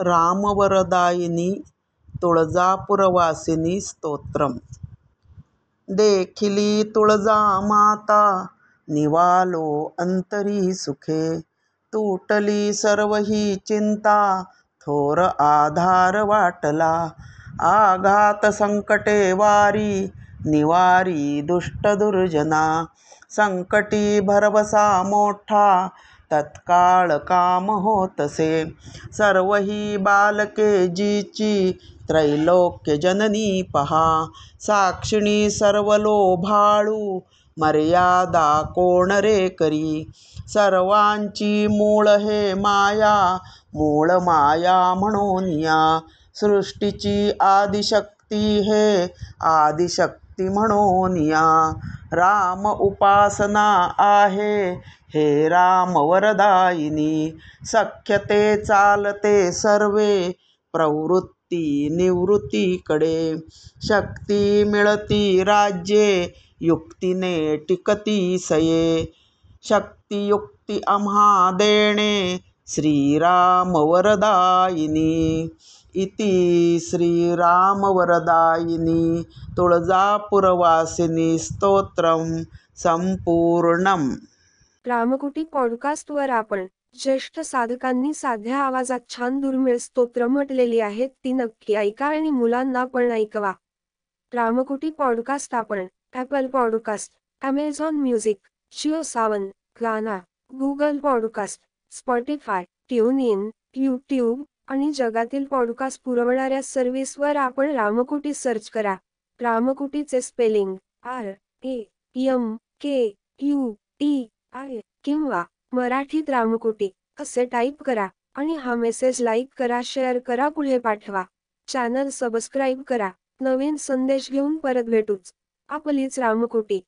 रामवरदायिनी तुळजापुरवासिनी स्तोत्रम. देखिली तुळजामाता निवालो अंतरी सुखे. तुटली सर्व ही चिंता थोर आधार वाटला. आघात संकटे वारी निवारी दुष्ट दुर्जना. संकटी भरवसा मोठा तत्काळ काम होतसे. सर्व ही बालके जीची त्रैलोक्य जननी पहा. साक्षिणी सर्व लोभाळू मर्यादा कोण रे करी? सर्वांची मूळ हे माया मूळ माया म्हणून या सृष्टीची आदिशक्ती हे आदिशक्ती म्हणून या. राम उपासना आहे. हे राम वरदायिनी सख्यते चालते सर्वे प्रवृत्ती निवृत्तीकडे. शक्ती मिळती राज्ये युक्तीने टिकती सये. शक्तियुक्ती आम्हा देणे श्रीरामवरदायिनी. इति श्रीरामवरदायिनी तुळजापुरवासिनी स्तोत्रम संपूर्णम. रामकुटी पॉडकास्टवर आपण ज्येष्ठ साधकांनी साध्या आवाजात छान दुर्मिळ स्तोत्र म्हटलेली आहेत ती नक्की ऐका आणि मुलांना पण ऐकवा. रामकुटी पॉडकास्ट आपण Apple podcast Amazon music Jio Saavn Gaana Google podcast Spotify tune in YouTube आणि जगातील पॉडकास्ट पुरवणाऱ्या सर्व्हिसवर आपण रामकुटी सर्च करा. रामकुटीचे spelling R A M K U T I किंवा मराठीत रामकुटी असे टाईप करा आणि हा मेसेज लाईक करा शेअर करा पुढे पाठवा. चॅनल सबस्क्राईब करा. नवीन संदेश घेऊन परत भेटूच. आपलीच रामकुटी.